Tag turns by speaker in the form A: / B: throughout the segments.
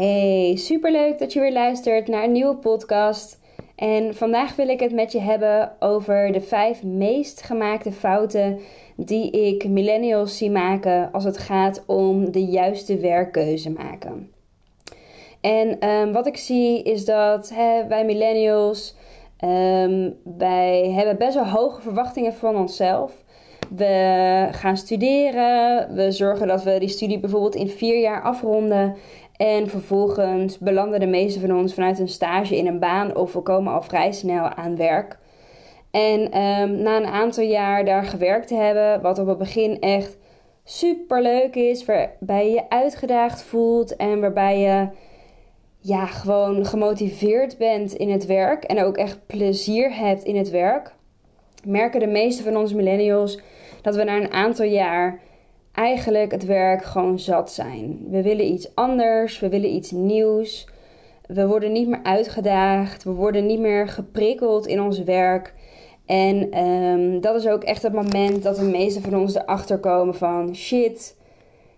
A: Hey, superleuk dat je weer luistert naar een nieuwe podcast. En vandaag wil ik het met je hebben over de vijf meest gemaakte fouten die ik millennials zie maken als het gaat om de juiste werkkeuze maken. En um, wat ik zie is dat hè, wij millennials, um, wij hebben best wel hoge verwachtingen van onszelf. We gaan studeren, we zorgen dat we die studie bijvoorbeeld in vier jaar afronden. En vervolgens belanden de meeste van ons vanuit een stage in een baan of we komen al vrij snel aan werk. En um, na een aantal jaar daar gewerkt te hebben, wat op het begin echt super leuk is, waarbij je je uitgedaagd voelt en waarbij je ja, gewoon gemotiveerd bent in het werk en ook echt plezier hebt in het werk, merken de meeste van onze millennials dat we na een aantal jaar eigenlijk het werk gewoon zat zijn. We willen iets anders, we willen iets nieuws. We worden niet meer uitgedaagd, we worden niet meer geprikkeld in ons werk. En um, dat is ook echt het moment dat de meeste van ons erachter komen van shit,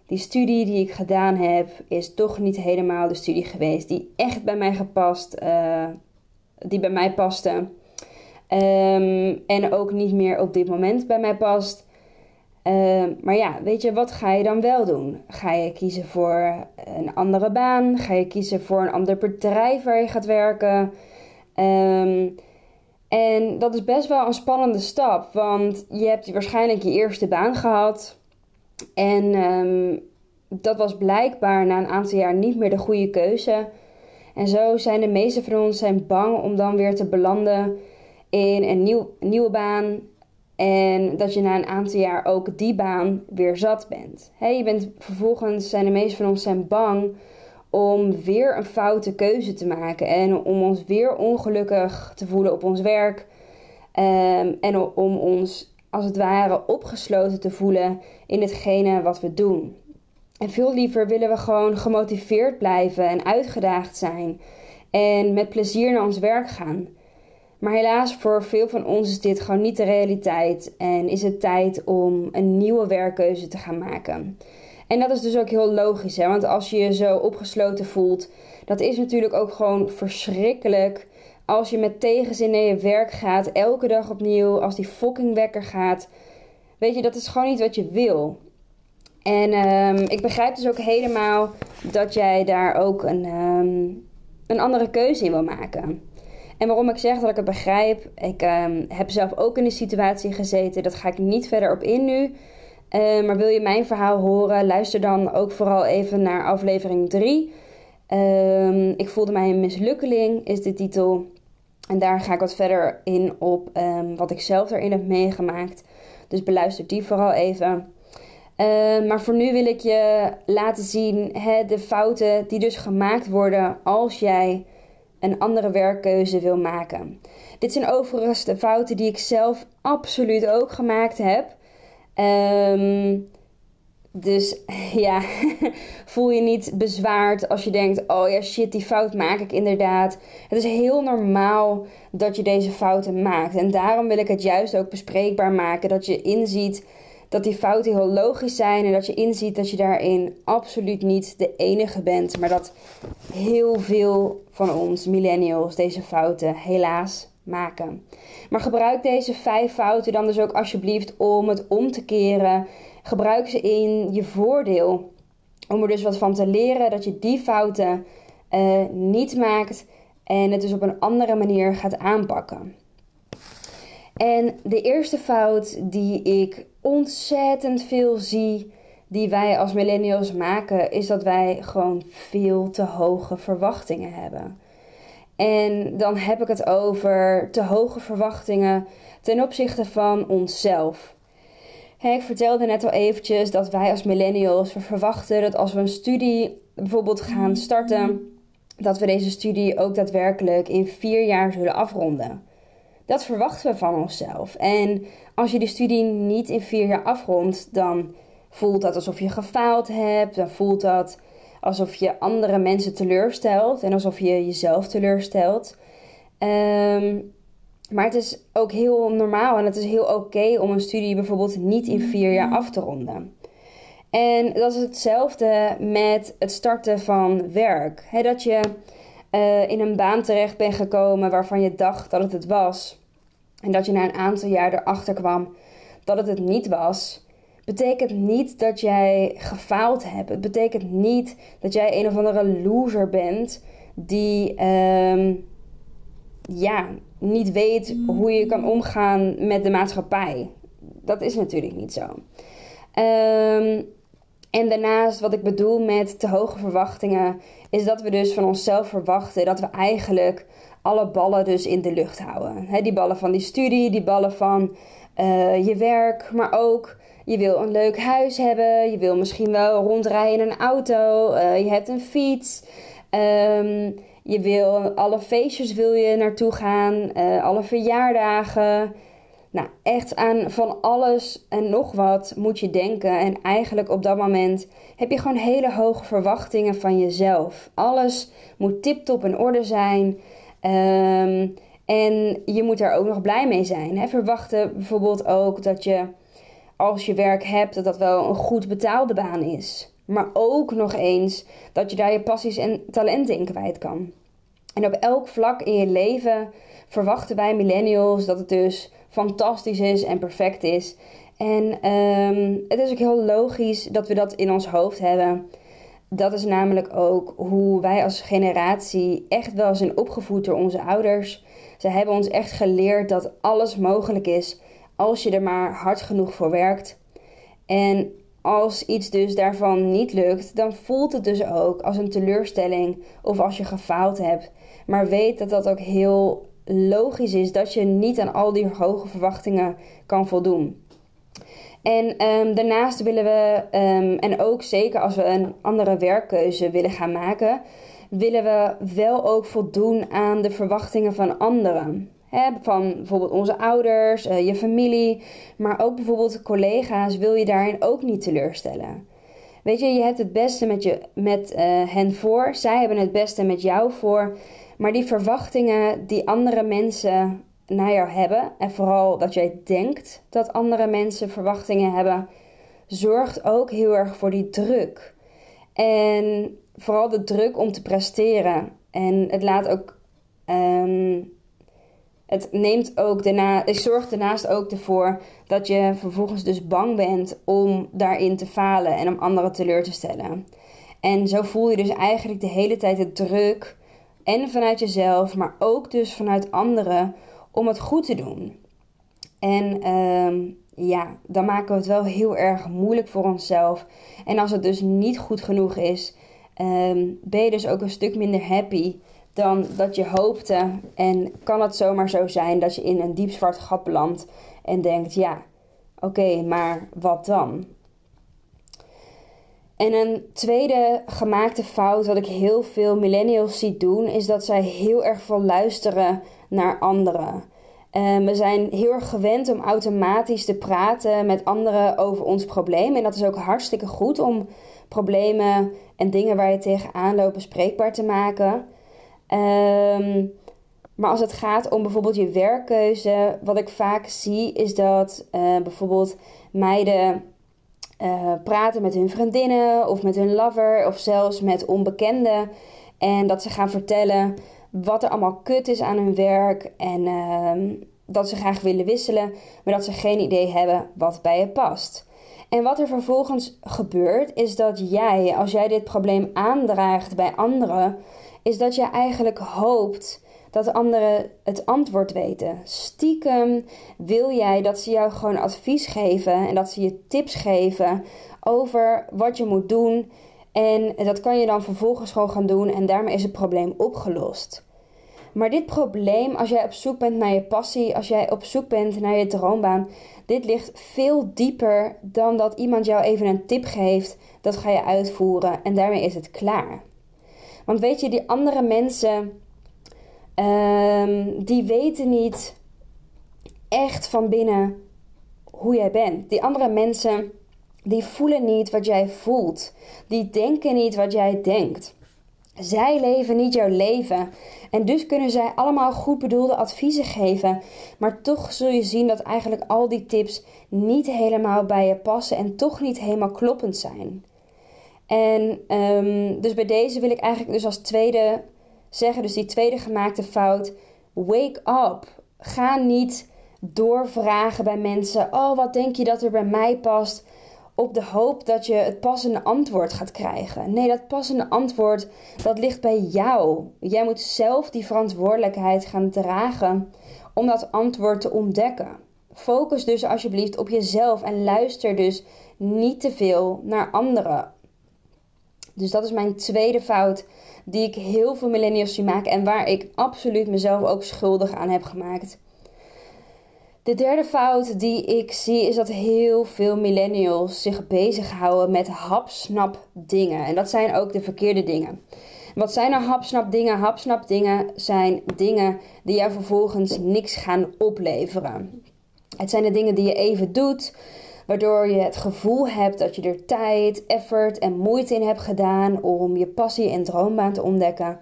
A: die studie die ik gedaan heb is toch niet helemaal de studie geweest die echt bij mij gepast, uh, die bij mij paste. Um, en ook niet meer op dit moment bij mij past. Uh, maar ja, weet je, wat ga je dan wel doen? Ga je kiezen voor een andere baan? Ga je kiezen voor een ander bedrijf waar je gaat werken? Um, en dat is best wel een spannende stap, want je hebt waarschijnlijk je eerste baan gehad. En um, dat was blijkbaar na een aantal jaar niet meer de goede keuze. En zo zijn de meeste van ons zijn bang om dan weer te belanden in een nieuw, nieuwe baan. En dat je na een aantal jaar ook die baan weer zat bent. He, je bent vervolgens zijn de meeste van ons zijn bang om weer een foute keuze te maken en om ons weer ongelukkig te voelen op ons werk um, en om ons als het ware opgesloten te voelen in hetgene wat we doen. En veel liever willen we gewoon gemotiveerd blijven en uitgedaagd zijn en met plezier naar ons werk gaan. Maar helaas, voor veel van ons is dit gewoon niet de realiteit en is het tijd om een nieuwe werkkeuze te gaan maken. En dat is dus ook heel logisch, hè? want als je je zo opgesloten voelt, dat is natuurlijk ook gewoon verschrikkelijk. Als je met tegenzin naar je werk gaat, elke dag opnieuw, als die fucking wekker gaat. Weet je, dat is gewoon niet wat je wil. En um, ik begrijp dus ook helemaal dat jij daar ook een, um, een andere keuze in wil maken. En waarom ik zeg dat ik het begrijp, ik um, heb zelf ook in die situatie gezeten. Dat ga ik niet verder op in nu. Uh, maar wil je mijn verhaal horen, luister dan ook vooral even naar aflevering 3. Um, ik voelde mij een mislukkeling, is de titel. En daar ga ik wat verder in op wat ik zelf erin heb meegemaakt. Dus beluister die vooral even. Maar voor nu wil ik je laten zien hè, de fouten die dus gemaakt worden als jij een andere werkkeuze wil maken. Dit zijn overigens de fouten die ik zelf absoluut ook gemaakt heb. Um, dus ja, voel je niet bezwaard als je denkt: oh ja, shit, die fout maak ik inderdaad. Het is heel normaal dat je deze fouten maakt. En daarom wil ik het juist ook bespreekbaar maken. Dat je inziet dat die fouten heel logisch zijn. En dat je inziet dat je daarin absoluut niet de enige bent. Maar dat heel veel van ons, millennials, deze fouten helaas maken. Maar gebruik deze vijf fouten dan dus ook alsjeblieft om het om te keren. Gebruik ze in je voordeel. Om er dus wat van te leren dat je die fouten uh, niet maakt en het dus op een andere manier gaat aanpakken. En de eerste fout die ik ontzettend veel zie, die wij als millennials maken, is dat wij gewoon veel te hoge verwachtingen hebben. En dan heb ik het over te hoge verwachtingen ten opzichte van onszelf. ik vertelde net al eventjes dat wij als millennials, verwachten dat als we een studie bijvoorbeeld gaan starten, dat we deze studie ook daadwerkelijk in vier jaar zullen afronden. Dat verwachten we van onszelf. En als je de studie niet in vier jaar afrondt, dan voelt dat alsof je gefaald hebt. Dan voelt dat alsof je andere mensen teleurstelt en alsof je jezelf teleurstelt. Ehm, maar het is ook heel normaal en het is heel oké om een studie bijvoorbeeld niet in vier jaar af te ronden. En dat is hetzelfde met het starten van werk. dat je uh, in een baan terecht bent gekomen waarvan je dacht dat het het was. En dat je na een aantal jaar erachter kwam dat het het niet was. Betekent niet dat jij gefaald hebt. Het betekent niet dat jij een of andere loser bent die uh, ja, niet weet hoe je kan omgaan met de maatschappij. Dat is natuurlijk niet zo. Um, en daarnaast, wat ik bedoel met te hoge verwachtingen, is dat we dus van onszelf verwachten dat we eigenlijk alle ballen dus in de lucht houden. die ballen van die studie, die ballen van uh, je werk, maar ook je wil een leuk huis hebben, je wil misschien wel rondrijden in een auto, uh, je hebt een fiets. Um, je wil alle feestjes wil je naartoe gaan, uh, alle verjaardagen. Nou, echt aan van alles en nog wat moet je denken. En eigenlijk op dat moment heb je gewoon hele hoge verwachtingen van jezelf. Alles moet tip-top in orde zijn. Um, en je moet daar ook nog blij mee zijn. Hè? Verwachten bijvoorbeeld ook dat je, als je werk hebt, dat dat wel een goed betaalde baan is. Maar ook nog eens dat je daar je passies en talenten in kwijt kan. En op elk vlak in je leven verwachten wij millennials dat het dus fantastisch is en perfect is. En um, het is ook heel logisch dat we dat in ons hoofd hebben. Dat is namelijk ook hoe wij als generatie echt wel zijn opgevoed door onze ouders. Ze hebben ons echt geleerd dat alles mogelijk is als je er maar hard genoeg voor werkt. En als iets dus daarvan niet lukt, dan voelt het dus ook als een teleurstelling of als je gefaald hebt. Maar weet dat dat ook heel logisch is dat je niet aan al die hoge verwachtingen kan voldoen. En um, daarnaast willen we, um, en ook zeker als we een andere werkkeuze willen gaan maken, willen we wel ook voldoen aan de verwachtingen van anderen. van bijvoorbeeld onze ouders, uh, je familie, maar ook bijvoorbeeld collega's wil je daarin ook niet teleurstellen. Weet je, je hebt het beste met, je, met uh, hen voor, zij hebben het beste met jou voor. Maar die verwachtingen die andere mensen naar jou hebben, en vooral dat jij denkt dat andere mensen verwachtingen hebben, zorgt ook heel erg voor die druk. En vooral de druk om te presteren. En het laat ook. Um, het neemt ook daarna. Het zorgt daarnaast ook ervoor dat je vervolgens dus bang bent om daarin te falen en om anderen teleur te stellen. En zo voel je dus eigenlijk de hele tijd de druk en vanuit jezelf, maar ook dus vanuit anderen om het goed te doen. En um, ja, dan maken we het wel heel erg moeilijk voor onszelf. En als het dus niet goed genoeg is, um, ben je dus ook een stuk minder happy dan dat je hoopte. En kan het zomaar zo zijn dat je in een diep zwart gat belandt en denkt: ja, oké, maar wat dan? En een tweede gemaakte fout, wat ik heel veel millennials zie doen, is dat zij heel erg veel luisteren naar anderen. Um, we zijn heel erg gewend om automatisch te praten met anderen over ons probleem. En dat is ook hartstikke goed om problemen en dingen waar je tegenaan loopt bespreekbaar te maken. Um, maar als het gaat om bijvoorbeeld je werkkeuze, wat ik vaak zie is dat uh, bijvoorbeeld meiden uh, praten met hun vriendinnen of met hun lover of zelfs met onbekenden. En dat ze gaan vertellen wat er allemaal kut is aan hun werk en uh, dat ze graag willen wisselen, maar dat ze geen idee hebben wat bij je past. En wat er vervolgens gebeurt, is dat jij, als jij dit probleem aandraagt bij anderen, is dat je eigenlijk hoopt dat anderen het antwoord weten. Stiekem wil jij dat ze jou gewoon advies geven en dat ze je tips geven over wat je moet doen. En dat kan je dan vervolgens gewoon gaan doen en daarmee is het probleem opgelost. Maar dit probleem, als jij op zoek bent naar je passie, als jij op zoek bent naar je droombaan, dit ligt veel dieper dan dat iemand jou even een tip geeft. Dat ga je uitvoeren en daarmee is het klaar. Want weet je, die andere mensen, um, die weten niet echt van binnen hoe jij bent. Die andere mensen, die voelen niet wat jij voelt. Die denken niet wat jij denkt. Zij leven niet jouw leven. En dus kunnen zij allemaal goed bedoelde adviezen geven. Maar toch zul je zien dat eigenlijk al die tips niet helemaal bij je passen en toch niet helemaal kloppend zijn. En um, dus bij deze wil ik eigenlijk dus als tweede zeggen, dus die tweede gemaakte fout, wake up. Ga niet doorvragen bij mensen, oh wat denk je dat er bij mij past? op de hoop dat je het passende antwoord gaat krijgen. Nee, dat passende antwoord, dat ligt bij jou. Jij moet zelf die verantwoordelijkheid gaan dragen om dat antwoord te ontdekken. Focus dus alsjeblieft op jezelf en luister dus niet te veel naar anderen. Dus dat is mijn tweede fout die ik heel veel millennials zie maken en waar ik absoluut mezelf ook schuldig aan heb gemaakt. De derde fout die ik zie is dat heel veel millennials zich bezighouden met hapsnap dingen. En dat zijn ook de verkeerde dingen. Wat zijn nou hapsnap dingen? Hapsnap dingen zijn dingen die jou vervolgens niks gaan opleveren. Het zijn de dingen die je even doet, waardoor je het gevoel hebt dat je er tijd, effort en moeite in hebt gedaan om je passie en droombaan te ontdekken,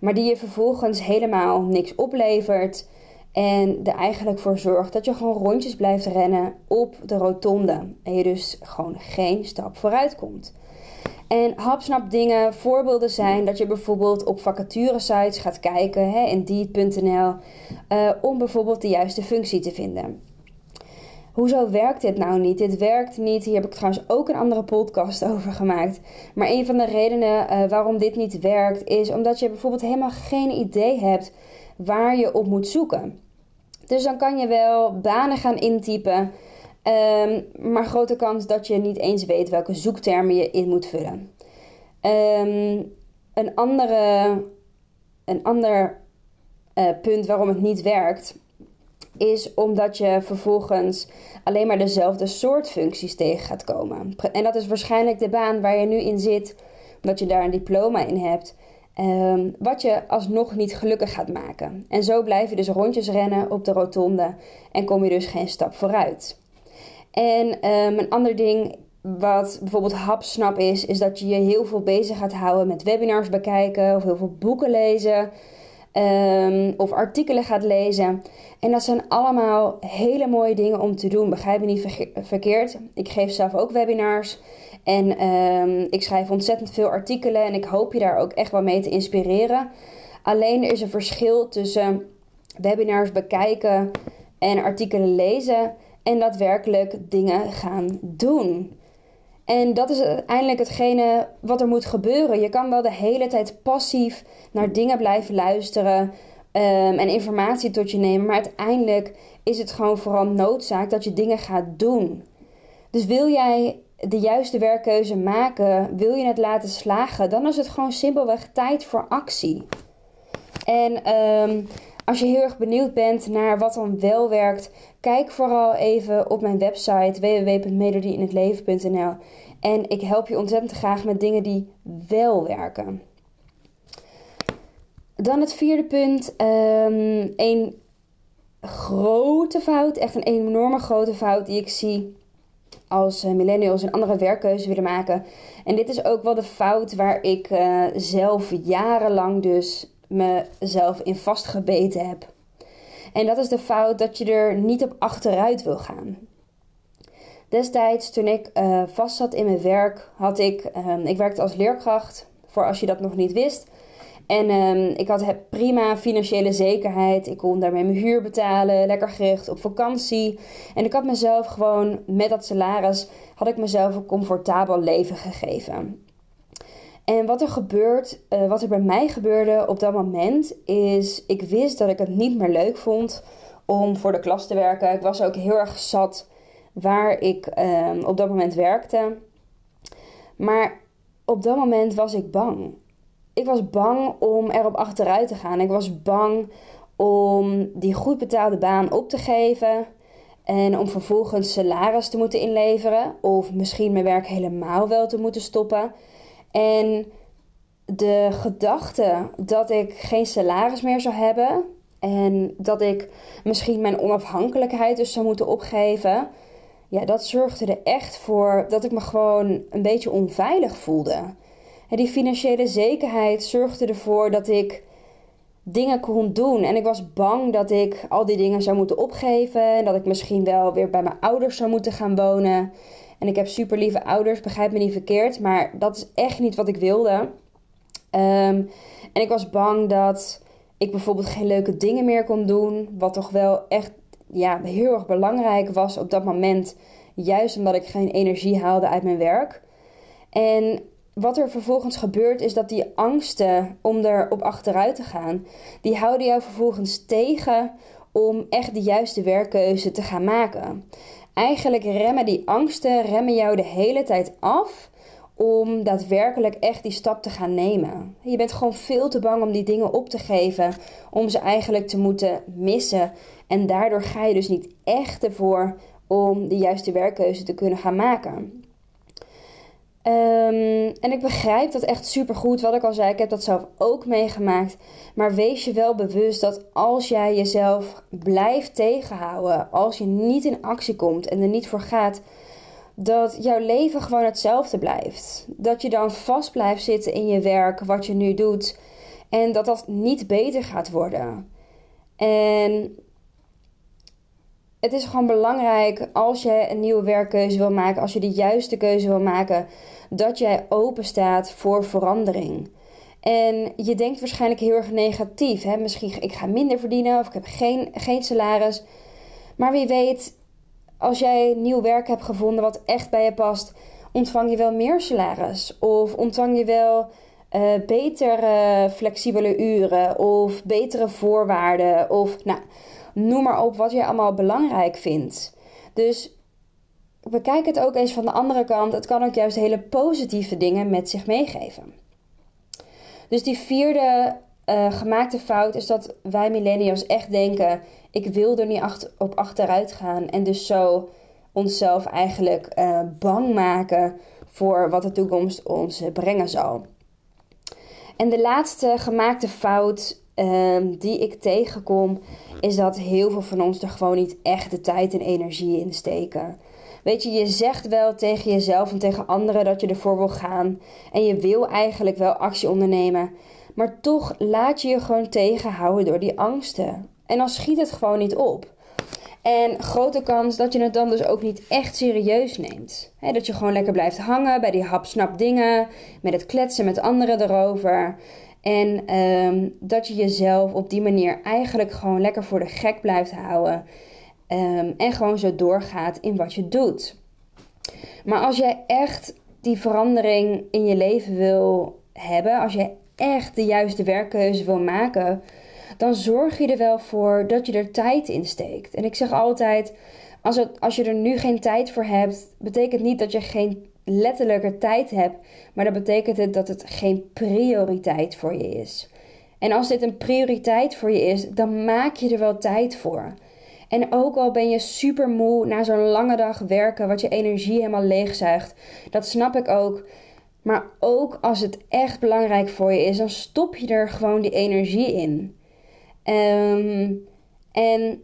A: maar die je vervolgens helemaal niks oplevert en er eigenlijk voor zorgt dat je gewoon rondjes blijft rennen op de rotonde. En je dus gewoon geen stap vooruit komt. En hapsnap dingen, voorbeelden zijn dat je bijvoorbeeld op vacaturesites gaat kijken, hè, Indeed.nl, uh, om bijvoorbeeld de juiste functie te vinden. Hoezo werkt dit nou niet? Dit werkt niet. Hier heb ik trouwens ook een andere podcast over gemaakt. Maar een van de redenen uh, waarom dit niet werkt is omdat je bijvoorbeeld helemaal geen idee hebt waar je op moet zoeken. Dus dan kan je wel banen gaan intypen, um, maar grote kans dat je niet eens weet welke zoektermen je in moet vullen. Um, een, andere, een ander uh, punt waarom het niet werkt, is omdat je vervolgens alleen maar dezelfde soort functies tegen gaat komen. En dat is waarschijnlijk de baan waar je nu in zit, omdat je daar een diploma in hebt. Um, wat je alsnog niet gelukkig gaat maken. En zo blijf je dus rondjes rennen op de rotonde en kom je dus geen stap vooruit. En um, een ander ding wat bijvoorbeeld hapsnap is, is dat je je heel veel bezig gaat houden met webinars bekijken of heel veel boeken lezen. Um, of artikelen gaat lezen. En dat zijn allemaal hele mooie dingen om te doen. Begrijp me niet verkeerd. Ik geef zelf ook webinars. En um, ik schrijf ontzettend veel artikelen en ik hoop je daar ook echt wel mee te inspireren. Alleen er is een verschil tussen webinars bekijken en artikelen lezen en daadwerkelijk dingen gaan doen. En dat is uiteindelijk hetgene wat er moet gebeuren. Je kan wel de hele tijd passief naar dingen blijven luisteren um, en informatie tot je nemen, maar uiteindelijk is het gewoon vooral noodzaak dat je dingen gaat doen. Dus wil jij de juiste werkkeuze maken, wil je het laten slagen, dan is het gewoon simpelweg tijd voor actie. En um, als je heel erg benieuwd bent naar wat dan wel werkt, kijk vooral even op mijn website www.melodieinhetleven.nl en ik help je ontzettend graag met dingen die wel werken. Dan het vierde punt. Um, een grote fout, echt een enorme grote fout die ik zie als eh, millennials een andere werkkeuze willen maken. En dit is ook wel de fout waar ik uh, zelf jarenlang dus mezelf in vastgebeten heb. En dat is de fout dat je er niet op achteruit wil gaan. Destijds, toen ik uh, vast zat in mijn werk, had ik, uh, ik werkte als leerkracht, voor als je dat nog niet wist. En um, ik had prima financiële zekerheid. Ik kon daarmee mijn huur betalen, lekker gericht op vakantie. En ik had mezelf gewoon met dat salaris, had ik mezelf een comfortabel leven gegeven. En wat er gebeurt, uh, wat er bij mij gebeurde op dat moment, is ik wist dat ik het niet meer leuk vond om voor de klas te werken. Ik was ook heel erg zat waar ik um, op dat moment werkte. Maar op dat moment was ik bang. ik was bang om erop achteruit te gaan. Ik was bang om die goed betaalde baan op te geven. En om vervolgens salaris te moeten inleveren. Of misschien mijn werk helemaal wel te moeten stoppen. En de gedachte dat ik geen salaris meer zou hebben. En dat ik misschien mijn onafhankelijkheid dus zou moeten opgeven. Ja, dat zorgde er echt voor dat ik me gewoon een beetje onveilig voelde. En die financiële zekerheid zorgde ervoor dat ik dingen kon doen. En ik was bang dat ik al die dingen zou moeten opgeven. En dat ik misschien wel weer bij mijn ouders zou moeten gaan wonen. En ik heb super lieve ouders, begrijp me niet verkeerd. Maar dat is echt niet wat ik wilde. Ehm, en ik was bang dat ik bijvoorbeeld geen leuke dingen meer kon doen. Wat toch wel echt ja, heel erg belangrijk was op dat moment. Juist omdat ik geen energie haalde uit mijn werk. En wat er vervolgens gebeurt is dat die angsten om erop achteruit te gaan, die houden jou vervolgens tegen om echt de juiste werkkeuze te gaan maken. Eigenlijk remmen die angsten remmen jou de hele tijd af om daadwerkelijk echt die stap te gaan nemen. Je bent gewoon veel te bang om die dingen op te geven, om ze eigenlijk te moeten missen. En daardoor ga je dus niet echt ervoor om de juiste werkkeuze te kunnen gaan maken. Um, en ik begrijp dat echt super goed. Wat ik al zei, ik heb dat zelf ook meegemaakt. Maar wees je wel bewust dat als jij jezelf blijft tegenhouden, als je niet in actie komt en er niet voor gaat, dat jouw leven gewoon hetzelfde blijft. Dat je dan vast blijft zitten in je werk, wat je nu doet, en dat dat niet beter gaat worden. En het is gewoon belangrijk als je een nieuwe werkkeuze wil maken, als je de juiste keuze wil maken, dat jij open staat voor verandering. En je denkt waarschijnlijk heel erg negatief. Hè? Misschien ik ga minder verdienen of ik heb geen, geen salaris. Maar wie weet, als jij nieuw werk hebt gevonden wat echt bij je past, ontvang je wel meer salaris. Of ontvang je wel uh, betere flexibele uren of betere voorwaarden. Of nou, noem maar op wat je allemaal belangrijk vindt. Dus bekijk het ook eens van de andere kant. Het kan ook juist hele positieve dingen met zich meegeven. Dus die vierde uh, gemaakte fout is dat wij millennials echt denken: ik wil er niet op achteruit gaan. En dus zo onszelf eigenlijk uh, bang maken voor wat de toekomst ons brengen zal. En de laatste gemaakte fout um, die ik tegenkom, is dat heel veel van ons er gewoon niet echt de tijd en energie in steken. Weet je, je zegt wel tegen jezelf en tegen anderen dat je ervoor wil gaan. En je wil eigenlijk wel actie ondernemen. Maar toch laat je je gewoon tegenhouden door die angsten. En dan schiet het gewoon niet op. En grote kans dat je het dan dus ook niet echt serieus neemt. dat je gewoon lekker blijft hangen bij die hapsnap dingen. Met het kletsen met anderen erover. En ehm, dat je jezelf op die manier eigenlijk gewoon lekker voor de gek blijft houden. Ehm, en gewoon zo doorgaat in wat je doet. Maar als jij echt die verandering in je leven wil hebben, als je echt de juiste werkkeuze wil maken, dan zorg je er wel voor dat je er tijd in steekt. En ik zeg altijd: als, als je er nu geen tijd voor hebt, betekent niet dat je geen letterlijke tijd hebt, maar dan betekent het dat het geen prioriteit voor je is. En als dit een prioriteit voor je is, dan maak je er wel tijd voor. En ook al ben je super moe na zo'n lange dag werken, wat je energie helemaal leegzuigt, dat snap ik ook. Maar ook als het echt belangrijk voor je is, dan stop je er gewoon die energie in. Um, en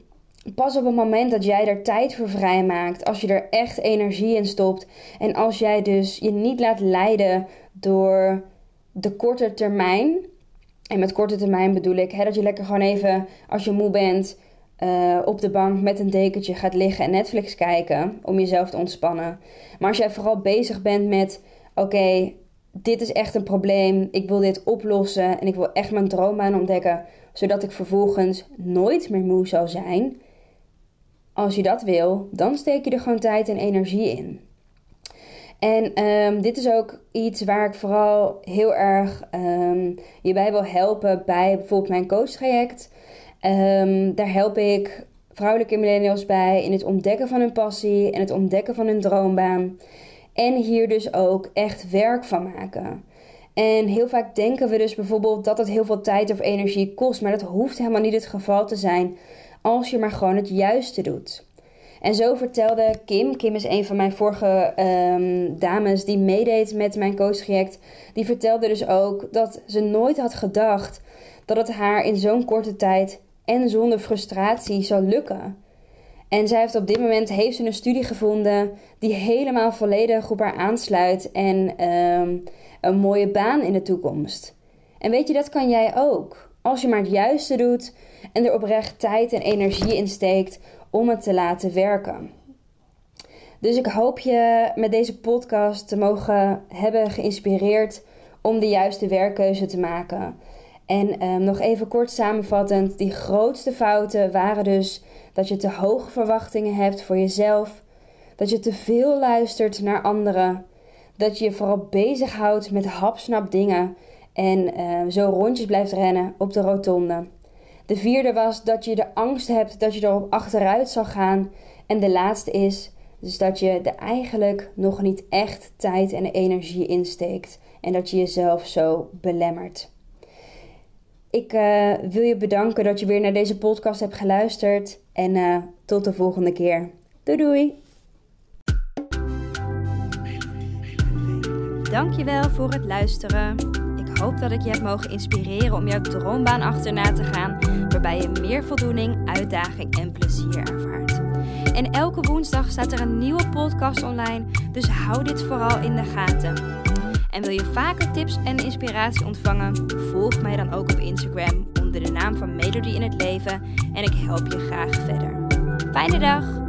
A: pas op het moment dat jij er tijd voor vrijmaakt, als je er echt energie in stopt en als jij dus je niet laat leiden door de korte termijn. En met korte termijn bedoel ik hè, dat je lekker gewoon even, als je moe bent, uh, op de bank met een dekentje gaat liggen en Netflix kijken om jezelf te ontspannen. Maar als jij vooral bezig bent met: oké, dit is echt een probleem, ik wil dit oplossen en ik wil echt mijn droombaan ontdekken, zodat ik vervolgens nooit meer moe zal zijn. Als je dat wil, dan steek je er gewoon tijd en energie in. En um, dit is ook iets waar ik vooral heel erg je bij wil helpen bij bijvoorbeeld mijn coachtraject. Um, daar help ik vrouwelijke millennials bij in het ontdekken van hun passie en het ontdekken van hun droombaan. En hier dus ook echt werk van maken. En heel vaak denken we dus bijvoorbeeld dat het heel veel tijd of energie kost, maar dat hoeft helemaal niet het geval te zijn als je maar gewoon het juiste doet. En zo vertelde Kim, Kim is een van mijn vorige um, dames die meedeed met mijn coachtraject, die vertelde dus ook dat ze nooit had gedacht dat het haar in zo'n korte tijd en zonder frustratie zou lukken. En zij heeft op dit moment heeft ze een studie gevonden die helemaal volledig op haar aansluit en um, een mooie baan in de toekomst. En weet je, dat kan jij ook. Als je maar het juiste doet en er oprecht tijd en energie in steekt om het te laten werken. Dus ik hoop je met deze podcast te mogen hebben geïnspireerd om de juiste werkkeuze te maken. En um, nog even kort samenvattend, die grootste fouten waren dus dat je te hoge verwachtingen hebt voor jezelf, dat je te veel luistert naar anderen, dat je je vooral bezighoudt met hapsnap dingen en uh, zo rondjes blijft rennen op de rotonde. De vierde was dat je de angst hebt dat je erop achteruit zal gaan. En de laatste is dus dat je er eigenlijk nog niet echt tijd en energie insteekt. En dat je jezelf zo belemmert. Ik uh, wil je bedanken dat je weer naar deze podcast hebt geluisterd. En uh, tot de volgende keer. Doei doei!
B: Dankjewel voor het luisteren. Ik hoop dat ik je heb mogen inspireren om jouw droombaan achterna te gaan, waarbij je meer voldoening, uitdaging en plezier ervaart. En elke woensdag staat er een nieuwe podcast online, dus hou dit vooral in de gaten. En wil je vaker tips en inspiratie ontvangen? Volg mij dan ook op Instagram onder de naam van Melody in het Leven en ik help je graag verder. Fijne dag!